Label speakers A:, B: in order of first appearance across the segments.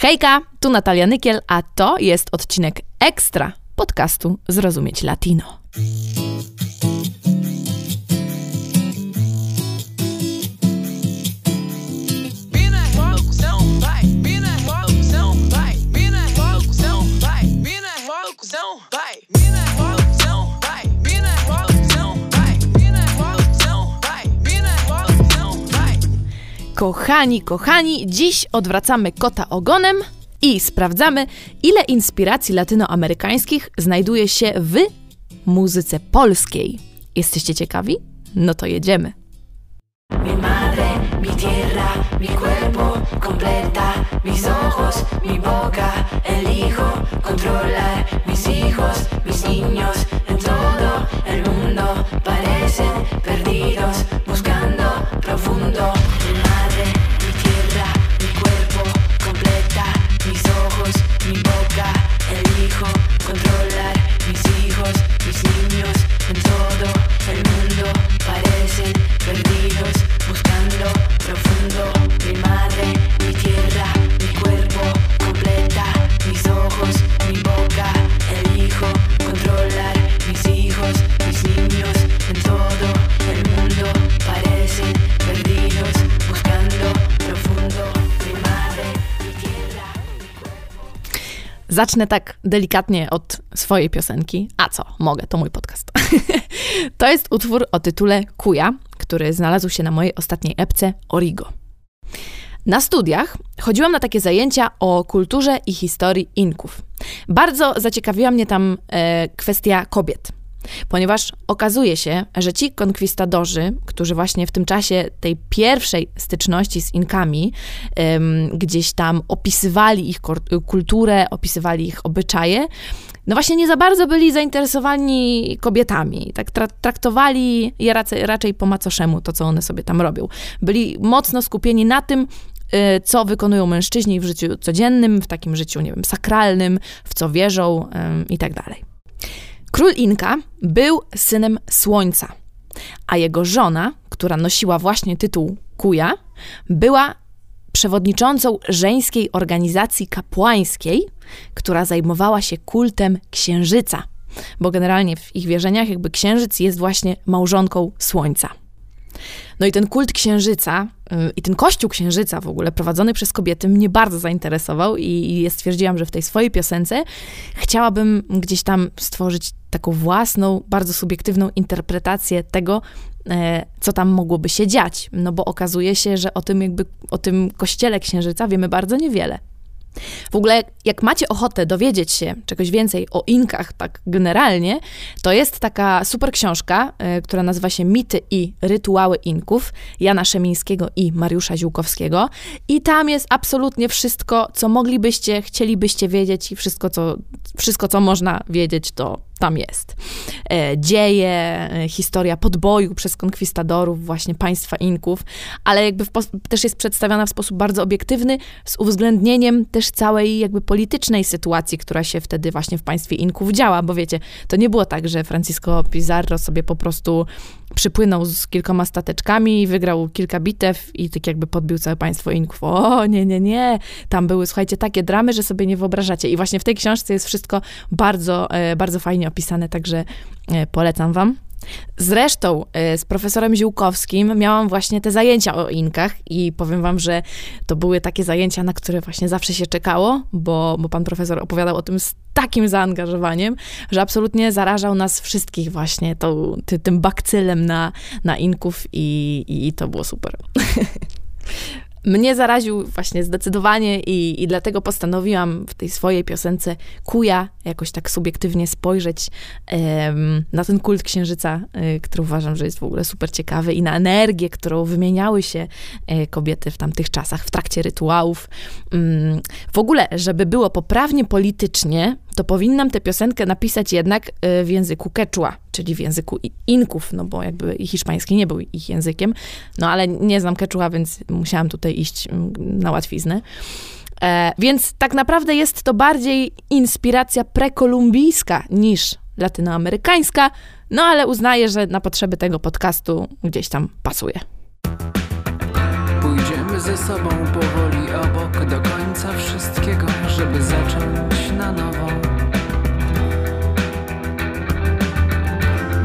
A: Hejka, tu Natalia Nykiel, a to jest odcinek ekstra podcastu Zrozumieć Latino. Kochani, kochani, dziś odwracamy kota ogonem i sprawdzamy, ile inspiracji latynoamerykańskich znajduje się w muzyce polskiej. Jesteście ciekawi? No to jedziemy. Mi madre, mi tierra, mi cuerpo completa, mis ojos, mi boca, elijo controlar mis hijos, mis niños, en todo el mundo parecen perdidos, buscando profundo. Zacznę tak delikatnie od swojej piosenki. A co? Mogę, to mój podcast. to jest utwór o tytule Kuja, który znalazł się na mojej ostatniej epce Origo. Na studiach chodziłam na takie zajęcia o kulturze i historii Inków. Bardzo zaciekawiła mnie tam e, kwestia kobiet ponieważ okazuje się, że ci konkwistadorzy, którzy właśnie w tym czasie tej pierwszej styczności z Inkami um, gdzieś tam opisywali ich kulturę, opisywali ich obyczaje, no właśnie nie za bardzo byli zainteresowani kobietami. Tak tra traktowali je raczej, raczej po macoszemu, to co one sobie tam robią. Byli mocno skupieni na tym, y, co wykonują mężczyźni w życiu codziennym, w takim życiu, nie wiem, sakralnym, w co wierzą i tak dalej. Król Inka był synem Słońca, a jego żona, która nosiła właśnie tytuł Kuja, była przewodniczącą żeńskiej organizacji kapłańskiej, która zajmowała się kultem księżyca, bo generalnie w ich wierzeniach jakby księżyc jest właśnie małżonką Słońca. No i ten kult księżyca y, i ten kościół księżyca w ogóle prowadzony przez kobiety mnie bardzo zainteresował i, i stwierdziłam, że w tej swojej piosence chciałabym gdzieś tam stworzyć taką własną, bardzo subiektywną interpretację tego, e, co tam mogłoby się dziać. No bo okazuje się, że o tym jakby, o tym kościele księżyca wiemy bardzo niewiele. W ogóle, jak macie ochotę dowiedzieć się czegoś więcej o Inkach, tak generalnie, to jest taka super książka, y, która nazywa się Mity i rytuały Inków Jana Szemińskiego i Mariusza Ziółkowskiego. I tam jest absolutnie wszystko, co moglibyście, chcielibyście wiedzieć i wszystko, co, wszystko, co można wiedzieć, to tam jest. E, dzieje, e, historia podboju przez konkwistadorów właśnie państwa Inków, ale jakby też jest przedstawiona w sposób bardzo obiektywny, z uwzględnieniem też całej jakby politycznej sytuacji, która się wtedy właśnie w państwie Inków działa, bo wiecie, to nie było tak, że Francisco Pizarro sobie po prostu przypłynął z kilkoma stateczkami, wygrał kilka bitew i tak jakby podbił całe państwo Inków. O, nie, nie, nie. Tam były, słuchajcie, takie dramy, że sobie nie wyobrażacie. I właśnie w tej książce jest wszystko bardzo, e, bardzo fajnie opisane, także e, polecam wam. Zresztą e, z profesorem Ziółkowskim miałam właśnie te zajęcia o Inkach i powiem wam, że to były takie zajęcia, na które właśnie zawsze się czekało, bo, bo pan profesor opowiadał o tym z takim zaangażowaniem, że absolutnie zarażał nas wszystkich właśnie ty, tym bakcylem na, na Inków i, i to było super. mnie zaraził właśnie zdecydowanie i, i dlatego postanowiłam w tej swojej piosence Kuja jakoś tak subiektywnie spojrzeć na ten kult księżyca, y, który uważam, że jest w ogóle super ciekawy i na energię, którą wymieniały się y, kobiety w tamtych czasach w trakcie rytuałów. Um, w ogóle, żeby było poprawnie politycznie, to powinnam tę piosenkę napisać jednak y, w języku quechua, czyli w języku Inków, no bo jakby hiszpański nie był ich językiem, no ale nie znam quechua, więc musiałam tutaj iść mm, na łatwiznę. E, więc tak naprawdę jest to bardziej inspiracja prekolumbijska niż latynoamerykańska, no ale uznaję, że na potrzeby tego podcastu gdzieś tam pasuje. Pójdziemy
B: ze sobą powoli obok do końca wszystkiego, żeby zacząć na nowo.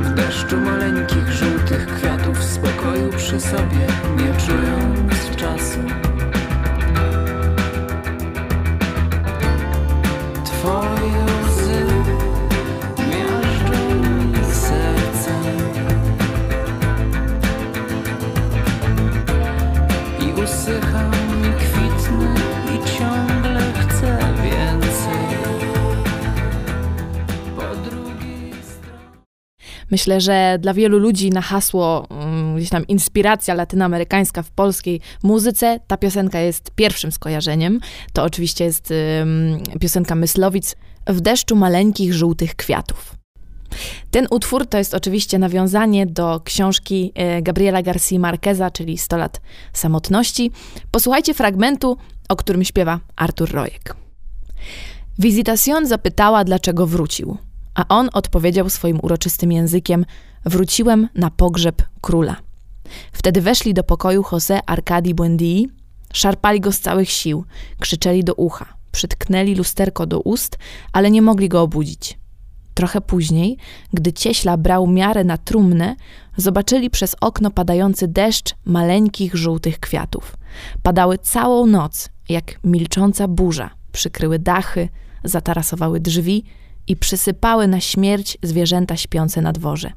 B: W deszczu maleńkich żółtych kwiatów spokoju przy sobie, nie czując czasu.
A: Myślę, że dla wielu ludzi na hasło um, gdzieś tam inspiracja latynoamerykańska w polskiej muzyce, ta piosenka jest pierwszym skojarzeniem. To oczywiście jest piosenka Myslowic w deszczu maleńkich żółtych kwiatów. Ten utwór to jest oczywiście nawiązanie do książki e, Gabriela Garcia Marqueza, czyli 100 lat samotności. Posłuchajcie fragmentu, o którym śpiewa Artur Rojek. Visitación zapytała, dlaczego wrócił, a on odpowiedział swoim uroczystym językiem: Wróciłem na pogrzeb króla. Wtedy weszli do pokoju José Arkadi Buendii, szarpali go z całych sił, krzyczeli do ucha, przytknęli lusterko do ust, ale nie mogli go obudzić. Trochę później, gdy cieśla brał miarę na trumnę, zobaczyli przez okno padający deszcz maleńkich żółtych kwiatów. Padały całą noc, jak milcząca burza, przykryły dachy, zatarasowały drzwi i przysypały na śmierć zwierzęta śpiące na dworze.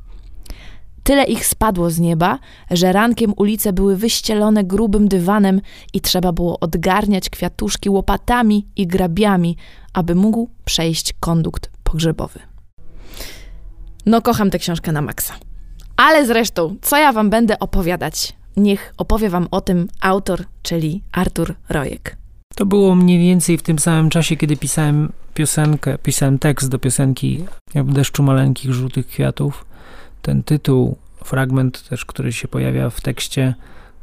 A: Tyle ich spadło z nieba, że rankiem ulice były wyścielone grubym dywanem i trzeba było odgarniać kwiatuszki łopatami i grabiami, aby mógł przejść kondukt pogrzebowy. No, kocham tę książkę na maksa. Ale zresztą, co ja wam będę opowiadać? Niech opowie wam o tym autor, czyli Artur Rojek.
C: To było mniej więcej w tym samym czasie, kiedy pisałem piosenkę, pisałem tekst do piosenki w deszczu maleńkich żółtych kwiatów. Ten tytuł, fragment też, który się pojawia w tekście,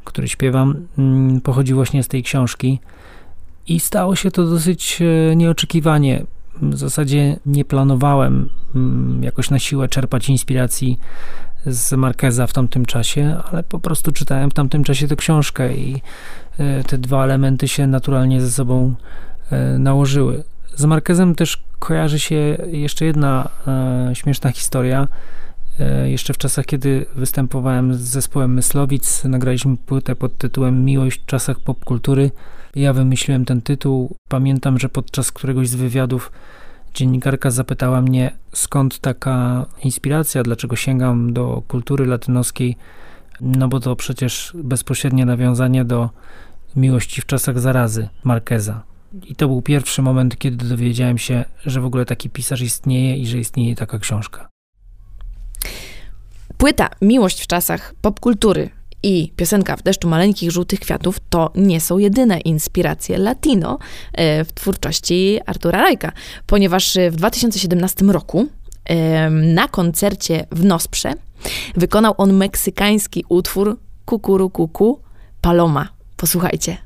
C: który śpiewam, mm, pochodzi właśnie z tej książki. I stało się to dosyć e, nieoczekiwanie. W zasadzie nie planowałem mm, jakoś na siłę czerpać inspiracji z Marqueza w tamtym czasie, ale po prostu czytałem w tamtym czasie tę książkę i e, te dwa elementy się naturalnie ze sobą e, nałożyły. Z Marquezem też kojarzy się jeszcze jedna e, śmieszna historia. Jeszcze w czasach, kiedy występowałem z zespołem Myslowic, nagraliśmy płytę pod tytułem Miłość w czasach popkultury. Ja wymyśliłem ten tytuł. Pamiętam, że podczas któregoś z wywiadów dziennikarka zapytała mnie, skąd taka inspiracja, dlaczego sięgam do kultury latynoskiej, no bo to przecież bezpośrednie nawiązanie do miłości w czasach zarazy Marqueza. I to był pierwszy moment, kiedy dowiedziałem się, że w ogóle taki pisarz istnieje i że istnieje taka książka.
A: Płyta Miłość w czasach popkultury i piosenka w deszczu maleńkich żółtych kwiatów to nie są jedyne inspiracje latino e, w twórczości Artura Rajka, ponieważ w 2017 roku na koncercie w Nosprze wykonał on meksykański utwór Kukuru Kuku Paloma. Posłuchajcie.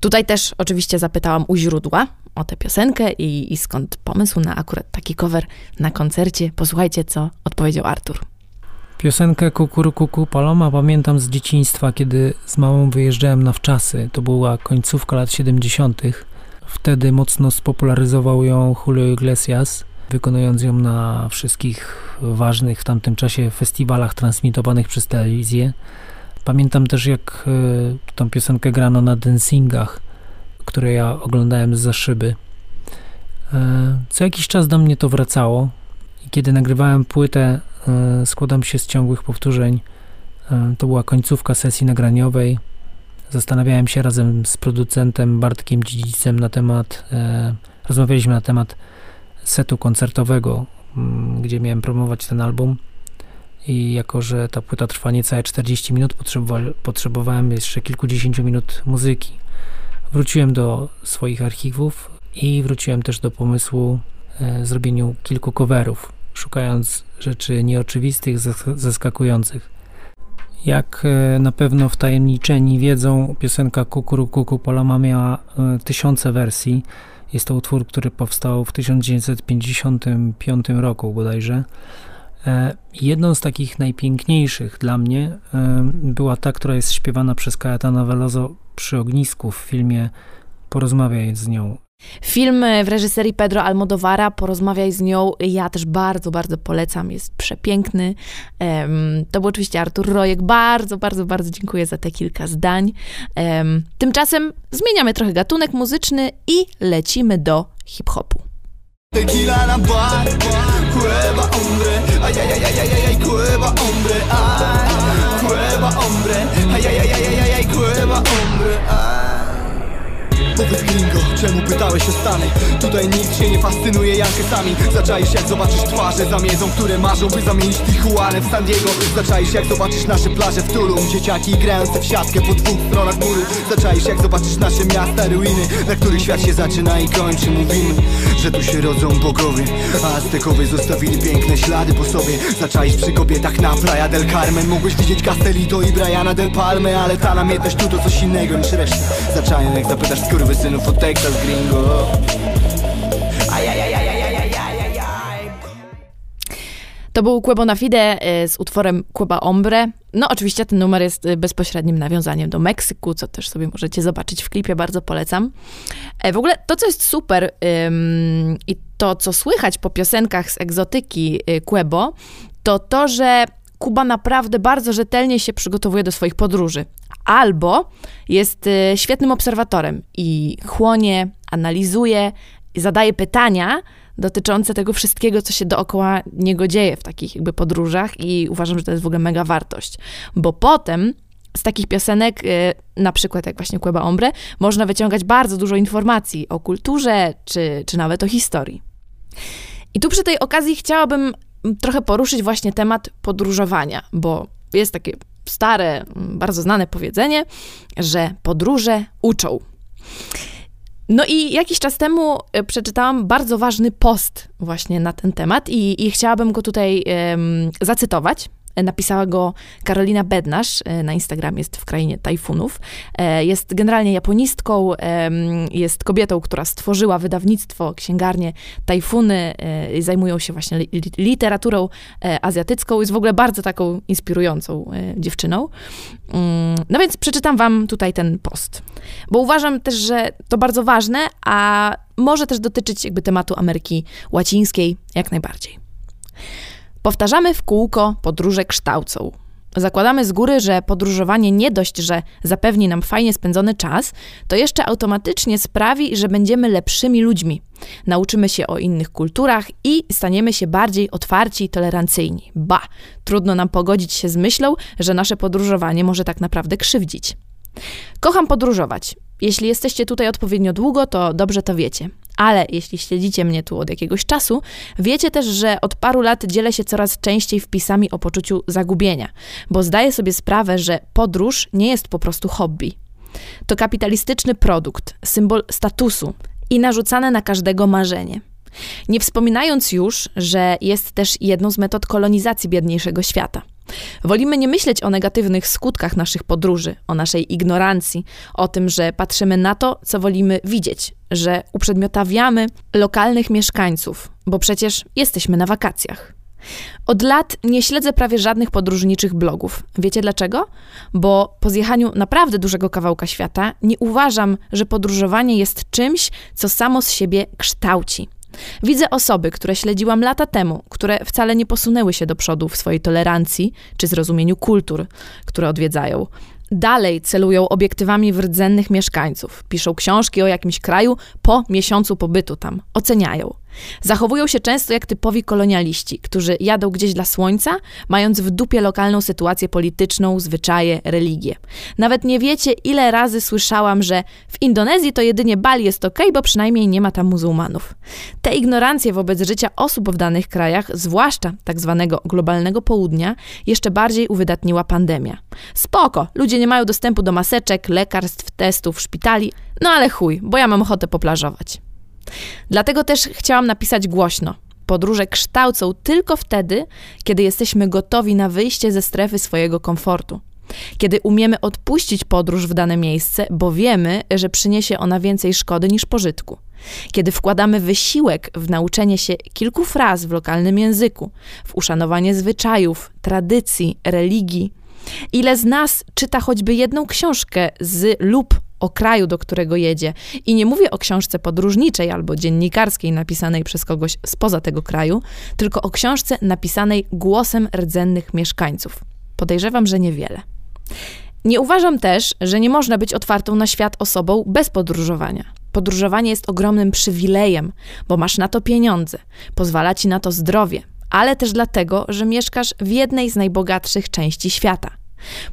A: Tutaj też oczywiście zapytałam u źródła o tę piosenkę i, i skąd pomysł na akurat taki cover na koncercie. Posłuchajcie, co odpowiedział Artur.
C: Piosenkę Kukuru Kuku Paloma pamiętam z dzieciństwa, kiedy z mamą wyjeżdżałem na wczasy. To była końcówka lat 70. Wtedy mocno spopularyzował ją Julio Iglesias, wykonując ją na wszystkich ważnych w tamtym czasie festiwalach transmitowanych przez telewizję. Pamiętam też, jak e, tą piosenkę grano na dancingach, które ja oglądałem za szyby. E, co jakiś czas do mnie to wracało i kiedy nagrywałem płytę, e, składam się z ciągłych powtórzeń. To była końcówka sesji nagraniowej. zastanawiałem się razem z producentem Bartkiem Dziedzicem na temat, rozmawialiśmy na temat setu koncertowego, mm, gdzie miałem promować ten album i jako, że ta płyta trwa niecałe 40 minut, potrzebowa- potrzebowałem jeszcze kilkudziesięciu minut muzyki. Wróciłem do swoich archiwów i wróciłem też do pomysłu e, zrobieniu kilku coverów, szukając rzeczy nieoczywistych, zaskakujących. Jak e, na pewno wtajemniczeni wiedzą, piosenka Kukuru Kuku Polama miała e, tysiące wersji. Jest to utwór, który powstał w 1955 roku bodajże. E, jedną z takich najpiękniejszych dla mnie była ta, która jest śpiewana przez Kaetana Veloso przy ognisku w filmie Porozmawiaj z nią.
A: Film w reżyserii Pedro Almodovara, porozmawiaj z nią, ja też bardzo, bardzo polecam, jest przepiękny. To był oczywiście Artur Rojek, bardzo, bardzo, bardzo dziękuję za te kilka zdań. Tymczasem zmieniamy trochę gatunek muzyczny i lecimy do hip-hopu. Tequila la bar, cueva hombre, ay ay ay ay ay ay cueva hombre, ay cueva hombre, ay ay ay ay ay ay cueva hombre, ay gringo, czemu pytałeś o Stany? Tutaj nikt się nie fascynuje Jankesami Zaczaisz jak zobaczysz twarze zamiedzą, które marzą By zamienić Tijuanę w San Diego. Zaczaisz jak zobaczysz nasze plaże w Tulum. Dzieciaki grające w siatkę po dwóch stronach muru. Zaczaisz jak zobaczysz nasze miasta, ruiny Na których świat się zaczyna i kończy. Mówimy, że tu się rodzą bogowie A Aztekowie zostawili piękne ślady po sobie. Zaczaisz przy kobietach na Playa del Carmen. Mogłeś widzieć Castelito i Briana del Palme Ale ta namiętność tu to coś innego niż reszta. Zaczają jak zapytasz skóry od Texas gringo To był Quebo na Fide e, z utworem Queba Ombre. No oczywiście ten numer jest e, bezpośrednim nawiązaniem do Meksyku, co też sobie możecie zobaczyć w klipie, bardzo polecam. E, w ogóle to, co jest super ym, i to, co słychać po piosenkach z egzotyki Quebo, to to, że Kuba naprawdę bardzo rzetelnie się przygotowuje do swoich podróży albo jest y, świetnym obserwatorem i chłonie, analizuje, zadaje pytania dotyczące tego wszystkiego, co się dookoła niego dzieje w takich jakby podróżach i uważam, że to jest w ogóle mega wartość, bo potem z takich piosenek, y, na przykład jak właśnie Cueba Ombre, można wyciągać bardzo dużo informacji o kulturze, czy, czy nawet o historii. I tu przy tej okazji chciałabym trochę poruszyć właśnie temat podróżowania, bo jest takie stare, bardzo znane powiedzenie, że podróże uczą. No i jakiś czas temu e, przeczytałam bardzo ważny post właśnie na ten temat i, i chciałabym go tutaj um, zacytować. Napisała go Karolina Bednasz, e, na Instagramie jest w krainie tajfunów. E, jest generalnie japonistką, jest kobietą, która stworzyła wydawnictwo, księgarnię Tajfuny, e, zajmują się właśnie literaturą azjatycką, jest w ogóle bardzo taką inspirującą dziewczyną. Mm, no więc przeczytam wam tutaj ten post, bo uważam też, że to bardzo ważne, a może też dotyczyć jakby tematu Ameryki Łacińskiej jak najbardziej. Powtarzamy w kółko, podróże kształcą. Zakładamy z góry, że podróżowanie nie dość, że zapewni nam fajnie spędzony czas, to jeszcze automatycznie sprawi, że będziemy lepszymi ludźmi. Nauczymy się o innych kulturach i staniemy się bardziej otwarci i tolerancyjni. Ba, trudno nam pogodzić się z myślą, że nasze podróżowanie może tak naprawdę krzywdzić. Kocham podróżować. Jeśli jesteście tutaj odpowiednio długo, to dobrze to wiecie. Ale jeśli śledzicie mnie tu od jakiegoś czasu, wiecie też, że od paru lat dzielę się coraz częściej wpisami o poczuciu zagubienia, bo zdaję sobie sprawę, że podróż nie jest po prostu hobby. To kapitalistyczny produkt, symbol statusu i narzucane na każdego marzenie. Nie wspominając już, że jest też jedną z metod kolonizacji biedniejszego świata. Wolimy nie myśleć o negatywnych skutkach naszych podróży, o naszej ignorancji, o tym, że patrzymy na to, co wolimy widzieć, że uprzedmiotawiamy lokalnych mieszkańców, bo przecież jesteśmy na wakacjach. Od lat nie śledzę prawie żadnych podróżniczych blogów. Wiecie dlaczego? Bo po zjechaniu naprawdę dużego kawałka świata nie uważam, że podróżowanie jest czymś, co samo z siebie kształci. Widzę osoby, które śledziłam lata temu, które wcale nie posunęły się do przodu w swojej tolerancji czy zrozumieniu kultur, które odwiedzają. Dalej celują obiektywami w rdzennych mieszkańców, piszą książki o jakimś kraju po miesiącu pobytu tam, oceniają. Zachowują się często jak typowi kolonialiści, którzy jadą gdzieś dla słońca, mając w dupie lokalną sytuację polityczną, zwyczaje, religię. Nawet nie wiecie, ile razy słyszałam, że w Indonezji to jedynie Bali jest ok, bo przynajmniej nie ma tam muzułmanów. Te ignorancje wobec życia osób w danych krajach, zwłaszcza tak zwanego globalnego południa, jeszcze bardziej uwydatniła pandemia. Spoko, ludzie nie mają dostępu do maseczek, lekarstw, testów, szpitali, no ale chuj, bo ja mam ochotę poplażować. Dlatego też chciałam napisać głośno. Podróże kształcą tylko wtedy, kiedy jesteśmy gotowi na wyjście ze strefy swojego komfortu. Kiedy umiemy odpuścić podróż w dane miejsce, bo wiemy, że przyniesie ona więcej szkody niż pożytku. Kiedy wkładamy wysiłek w nauczenie się kilku fraz w lokalnym języku, w uszanowanie zwyczajów, tradycji, religii. Ile z nas czyta choćby jedną książkę z lub o kraju, do którego jedzie. I nie mówię o książce podróżniczej albo dziennikarskiej napisanej przez kogoś spoza tego kraju, tylko o książce napisanej głosem rdzennych mieszkańców. Podejrzewam, że niewiele. Nie uważam też, że nie można być otwartą na świat osobą bez podróżowania. Podróżowanie jest ogromnym przywilejem, bo masz na to pieniądze, pozwala ci na to zdrowie, ale też dlatego, że mieszkasz w jednej z najbogatszych części świata.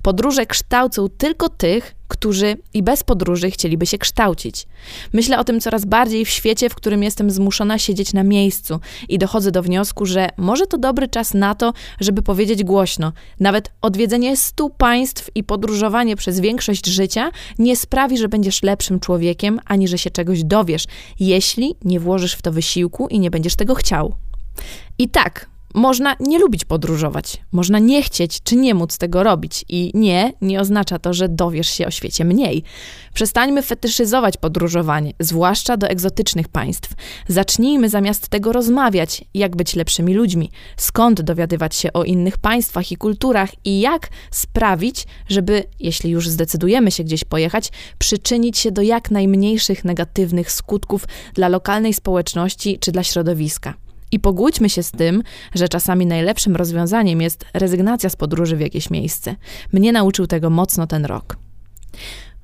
A: Podróże kształcą tylko tych, którzy i bez podróży chcieliby się kształcić. Myślę o tym coraz bardziej w świecie, w którym jestem zmuszona siedzieć na miejscu i dochodzę do wniosku, że może to dobry czas na to, żeby powiedzieć głośno. Nawet odwiedzenie stu państw i podróżowanie przez większość życia nie sprawi, że będziesz lepszym człowiekiem, ani że się czegoś dowiesz, jeśli nie włożysz w to wysiłku i nie będziesz tego chciał. I tak, można nie lubić podróżować, można nie chcieć czy nie móc tego robić i nie, nie oznacza to, że dowiesz się o świecie mniej. Przestańmy fetyszyzować podróżowanie, zwłaszcza do egzotycznych państw. Zacznijmy zamiast tego rozmawiać, jak być lepszymi ludźmi, skąd dowiadywać się o innych państwach i kulturach i jak sprawić, żeby, jeśli już zdecydujemy się gdzieś pojechać, przyczynić się do jak najmniejszych negatywnych skutków dla lokalnej społeczności czy dla środowiska. I pogódźmy się z tym, że czasami najlepszym rozwiązaniem jest rezygnacja z podróży w jakieś miejsce. Mnie nauczył tego mocno ten rok.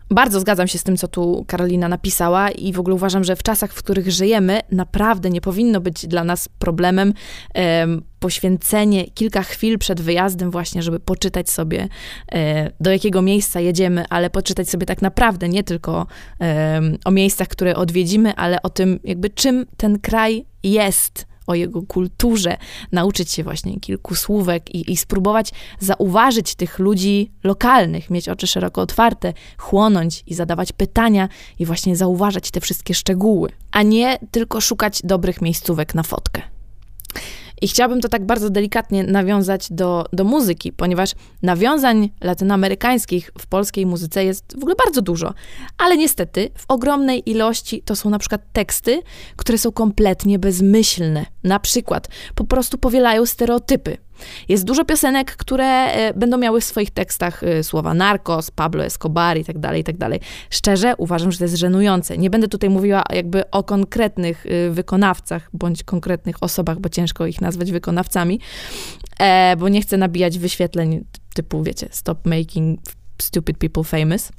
A: Bardzo zgadzam się z tym, co tu Karolina napisała, i w ogóle uważam, że w czasach, w których żyjemy, naprawdę nie powinno być dla nas problemem um, poświęcenie kilka chwil przed wyjazdem, właśnie, żeby poczytać sobie, e, do jakiego miejsca jedziemy, ale poczytać sobie tak naprawdę nie tylko o miejscach, które odwiedzimy, ale o tym, jakby czym ten kraj jest o jego kulturze, nauczyć się właśnie kilku słówek i, i spróbować zauważyć tych ludzi lokalnych, mieć oczy szeroko otwarte, chłonąć i zadawać pytania i właśnie zauważać te wszystkie szczegóły, a nie tylko szukać dobrych miejscówek na fotkę. I chciałabym to tak bardzo delikatnie nawiązać do, do muzyki, ponieważ nawiązań latynoamerykańskich w polskiej muzyce jest w ogóle bardzo dużo. Ale niestety w ogromnej ilości to są na przykład teksty, które są kompletnie bezmyślne. Na przykład po prostu powielają stereotypy. Jest dużo piosenek, które e, będą miały w swoich tekstach e, słowa narcos, Pablo Escobar i tak dalej, i tak dalej. Szczerze uważam, że to jest żenujące. Nie będę tutaj mówiła jakby o konkretnych e, wykonawcach bądź konkretnych osobach, bo ciężko ich nazwać wykonawcami, bo nie chcę nabijać wyświetleń typu, wiecie, stop making stupid people famous.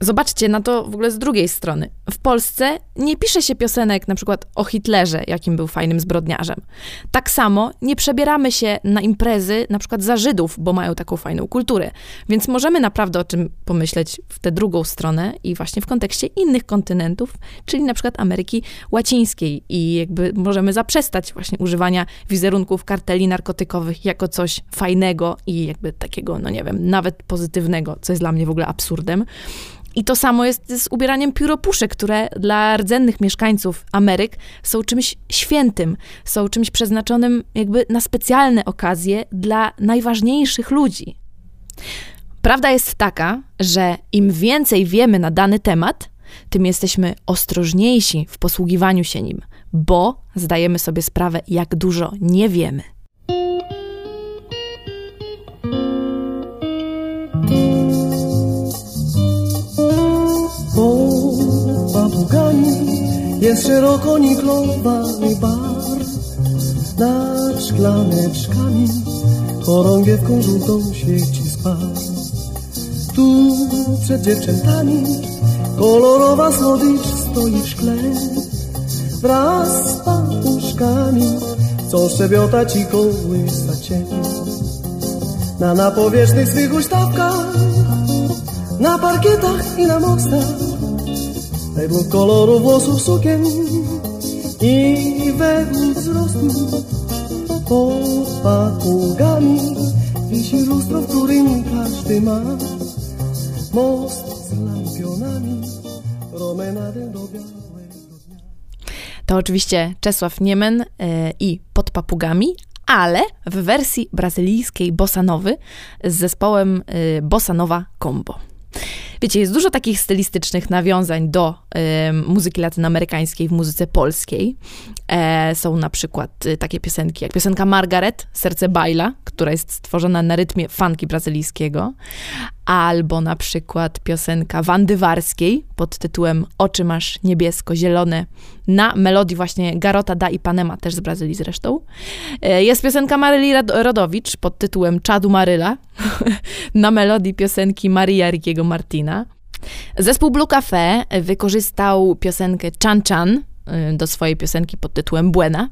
A: Zobaczcie na to w ogóle z drugiej strony. W Polsce nie pisze się piosenek na przykład o Hitlerze, jakim był fajnym zbrodniarzem. Tak samo nie przebieramy się na imprezy na przykład za Żydów, bo mają taką fajną kulturę. Więc możemy naprawdę o czym pomyśleć w tę drugą stronę i właśnie w kontekście innych kontynentów, czyli na przykład Ameryki Łacińskiej i jakby możemy zaprzestać właśnie używania wizerunków karteli narkotykowych jako coś fajnego i jakby takiego, no nie wiem, nawet pozytywnego, co jest dla mnie w ogóle absurdem. I to samo jest z ubieraniem pióropuszek, które dla rdzennych mieszkańców Ameryk są czymś świętym, są czymś przeznaczonym jakby na specjalne okazje dla najważniejszych ludzi. Prawda jest taka, że im więcej wiemy na dany temat, tym jesteśmy ostrożniejsi w posługiwaniu się nim, bo zdajemy sobie sprawę, jak dużo nie wiemy.
D: Jest szeroko niklowany bar Nad szklaneczkami. Chorągiewką żółtą świeci spad Tu przed dziewczętami Kolorowa słodycz stoi w szkle. Wraz z puszkami Chcą szczebiotać i kołysać cię Na napowierzchnych swych ustawkach Na parkietach i na mostach Według koloru włosów sukien I według wzrostu. Pod papugami Wisi lustro, w którym każdy ma. Most z lampionami Promenadę do
A: To oczywiście Czesław Niemen e, i Pod papugami, ale w wersji brazylijskiej bossanowy z zespołem e, Bossa Nova Combo. Wiecie, jest dużo takich stylistycznych nawiązań do e, muzyki latynoamerykańskiej w muzyce polskiej. E, są na przykład e, takie piosenki jak piosenka Margaret, Serce Baila, która jest stworzona na rytmie funky brazylijskiego, albo na przykład piosenka Wandy Warskiej pod tytułem Oczy masz niebiesko-zielone na melodii właśnie Garota da Ipanema, też z Brazylii zresztą. E, jest piosenka Maryli Rodowicz pod tytułem Czadu Maryla na melodii piosenki Maria Rikiego Martina. Zespół Blue Cafe wykorzystał piosenkę Chan Chan do swojej piosenki pod tytułem Buena.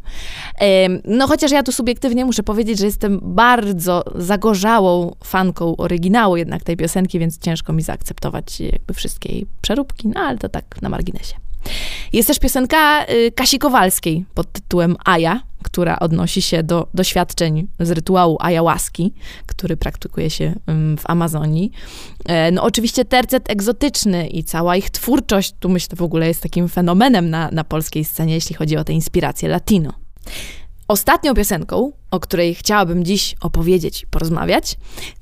A: No chociaż ja tu subiektywnie muszę powiedzieć, że jestem bardzo zagorzałą fanką oryginału jednak tej piosenki, więc ciężko mi zaakceptować jakby wszystkie jej przeróbki, no ale to tak na marginesie. Jest też piosenka y, Kasi Kowalskiej pod tytułem Aja, która odnosi się do doświadczeń z rytuału ayahuaski, który praktykuje się ym, w Amazonii. E, No oczywiście tercet egzotyczny i cała ich twórczość, tu myślę w ogóle jest takim fenomenem na, na polskiej scenie, jeśli chodzi o te inspiracje latino. Ostatnią piosenką, o której chciałabym dziś opowiedzieć i porozmawiać,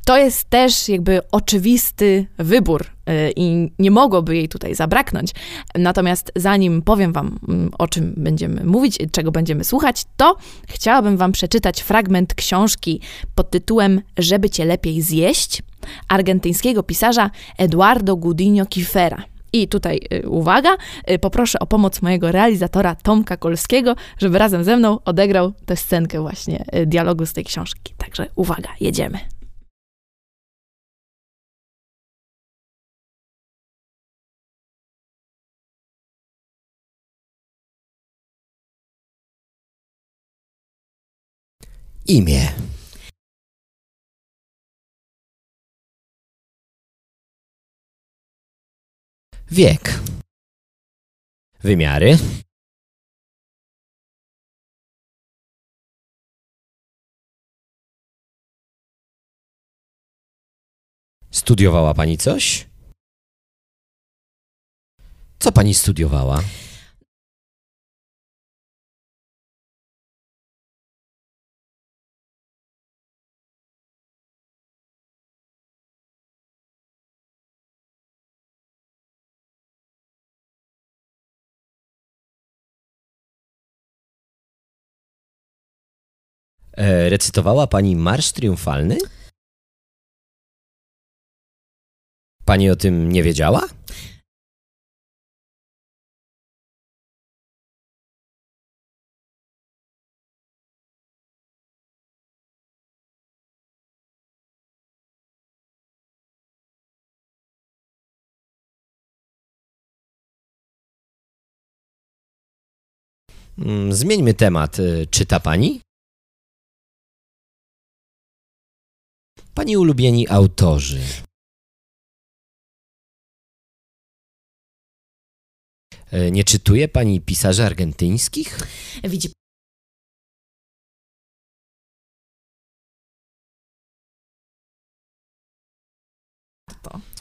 A: to jest też jakby oczywisty wybór y, i nie mogłoby jej tutaj zabraknąć. Natomiast zanim powiem Wam, mm, o czym będziemy mówić, czego będziemy słuchać, to chciałabym Wam przeczytać fragment książki pod tytułem Żeby Cię lepiej zjeść argentyńskiego pisarza Eduardo Gudinho Kifera. I tutaj y, uwaga, y, poproszę o pomoc mojego realizatora Tomka Kolskiego, żeby razem ze mną odegrał tę scenkę właśnie y, dialogu z tej książki. Także uwaga, jedziemy.
E: Imię. Wiek. Wymiary. Studiowała pani coś? Co pani studiowała? E, recytowała pani Marsz Triumfalny? Pani o tym nie wiedziała? Mm, Zmieńmy temat. E, Czyta pani? Pani ulubieni autorzy. E, Nie czytuje pani pisarzy argentyńskich?
A: Widzi.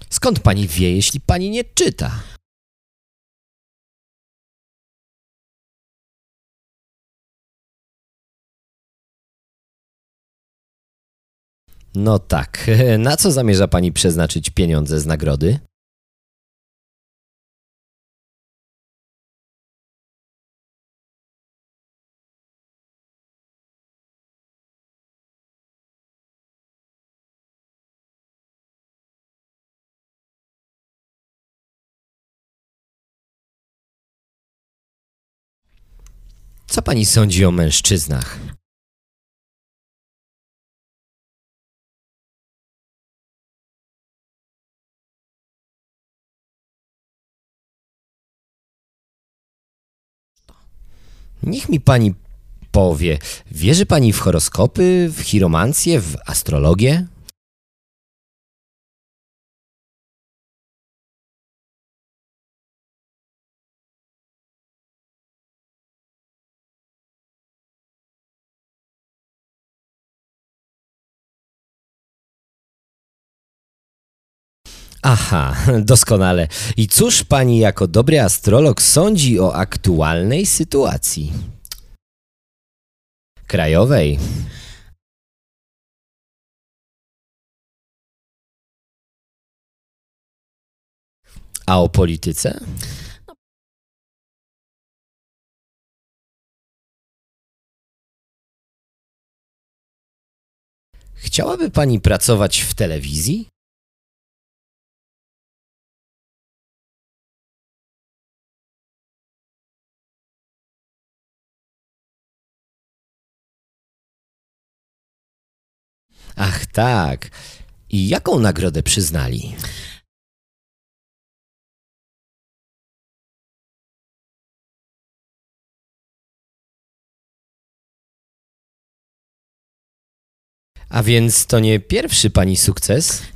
E: Skąd pani wie, jeśli pani nie czyta? No tak. Na co zamierza pani przeznaczyć pieniądze z nagrody? Co pani sądzi o mężczyznach? Niech mi pani powie. Wierzy pani w horoskopy, w chiromancję, w astrologię? Aha, doskonale. I cóż pani jako dobry astrolog sądzi o aktualnej sytuacji? Krajowej. A o polityce? Chciałaby pani pracować w telewizji? Ach tak. I jaką nagrodę przyznali? A więc to nie pierwszy pani sukces?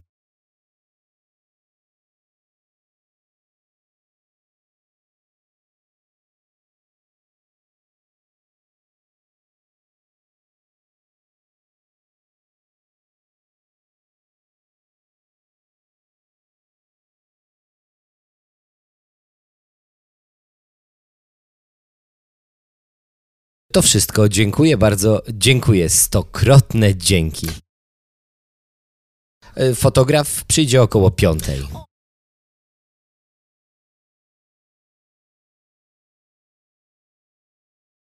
E: To wszystko. Dziękuję bardzo. Dziękuję. Stokrotne dzięki. E, Fotograf przyjdzie około piątej.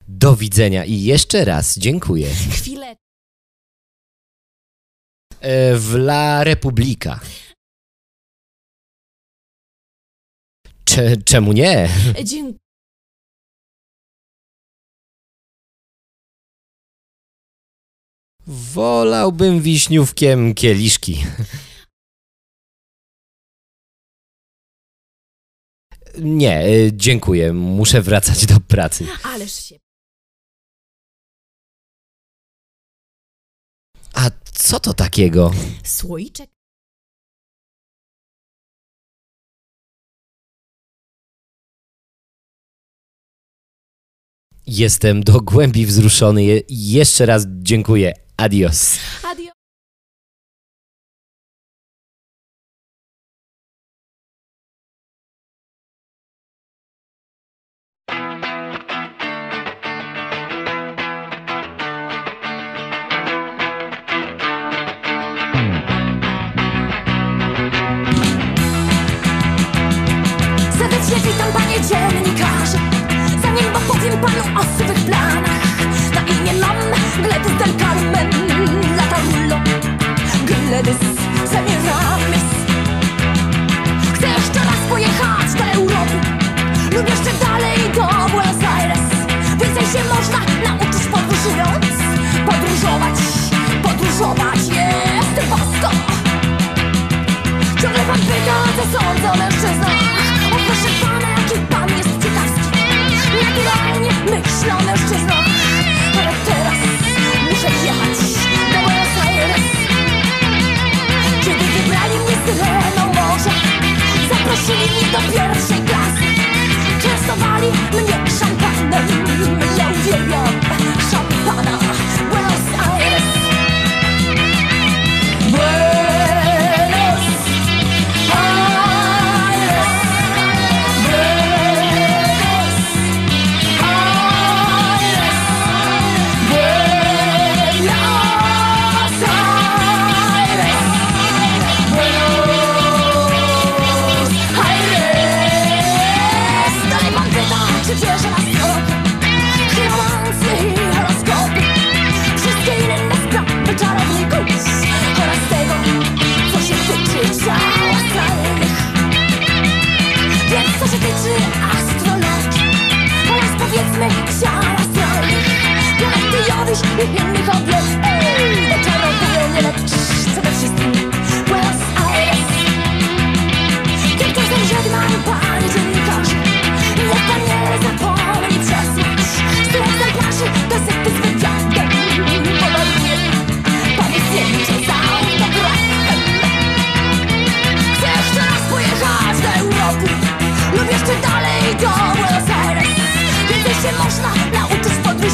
E: Do widzenia i jeszcze raz dziękuję.
A: Chwilę.
E: E, W La Republika. Cze, czemu nie?
A: Dziękuję.
E: Wolałbym wiśniówkiem kieliszki. Nie, e, dziękuję. Muszę wracać do pracy.
A: Ależ się.
E: A co to takiego?
A: Słoiczek.
E: Jestem do głębi wzruszony. Je- Jeszcze raz dziękuję. Adios.
A: Adio.
F: Serdecznie witam panie dziennikarze Zanim opowiem panu o Gledys Semiramis Chcę jeszcze raz pojechać do Europy. Lub jeszcze dalej do Buenos Aires. Więcej się można nauczyć podróżując. Podróżować, podróżować jest bosko. Ciągle pan pyta, co sądzę o mężczyznach O proszę pana, jaki pan jest ciekawski. Naturalnie myślę o mężczyznach zaprosili do pierwszej klasy. Częstowali mnie szampanem. Ja uwielbiam szampana. Buenos Aires. Buenos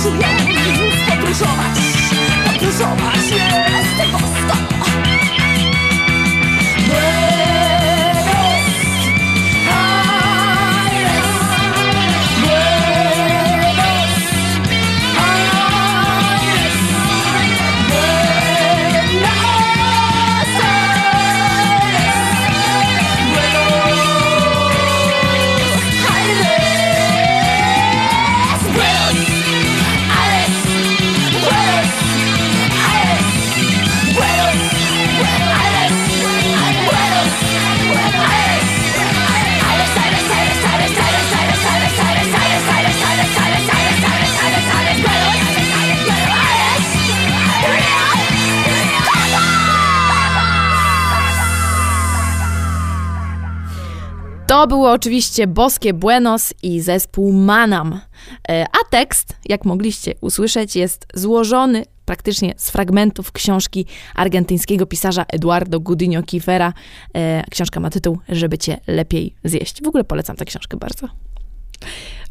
F: 数羊
A: 无疑如此的 oczywiście Boskie Buenos i zespół Manam. E, A tekst, jak mogliście usłyszeć, jest złożony praktycznie z fragmentów książki argentyńskiego pisarza Eduardo Gudinho Kifera. E, Książka ma tytuł Żeby cię lepiej zjeść. W ogóle polecam tę książkę bardzo.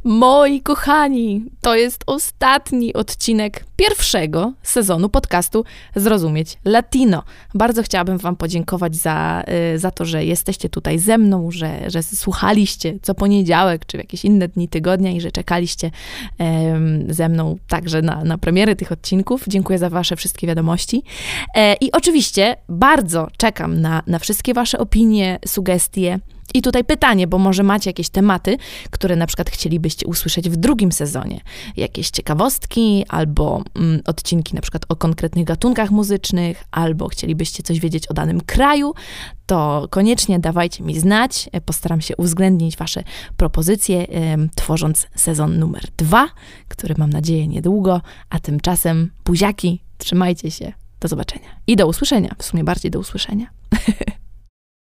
A: Moi kochani, to jest ostatni odcinek pierwszego sezonu podcastu Zrozumieć Latino. Bardzo chciałabym Wam podziękować za, y, za to, że jesteście tutaj ze mną, że, że słuchaliście co poniedziałek czy w jakieś inne dni tygodnia i że czekaliście em, ze mną także na, na premiery tych odcinków. Dziękuję za Wasze wszystkie wiadomości. E, I oczywiście bardzo czekam na, na wszystkie Wasze opinie, sugestie. I tutaj pytanie, bo może macie jakieś tematy, które na przykład chcielibyście usłyszeć w drugim sezonie. Jakieś ciekawostki, albo mm, odcinki na przykład o konkretnych gatunkach muzycznych, albo chcielibyście coś wiedzieć o danym kraju, to koniecznie dawajcie mi znać. Postaram się uwzględnić Wasze propozycje, tworząc sezon numer dwa, który mam nadzieję niedługo, a tymczasem buziaki, trzymajcie się. Do zobaczenia i do usłyszenia, w sumie bardziej do usłyszenia.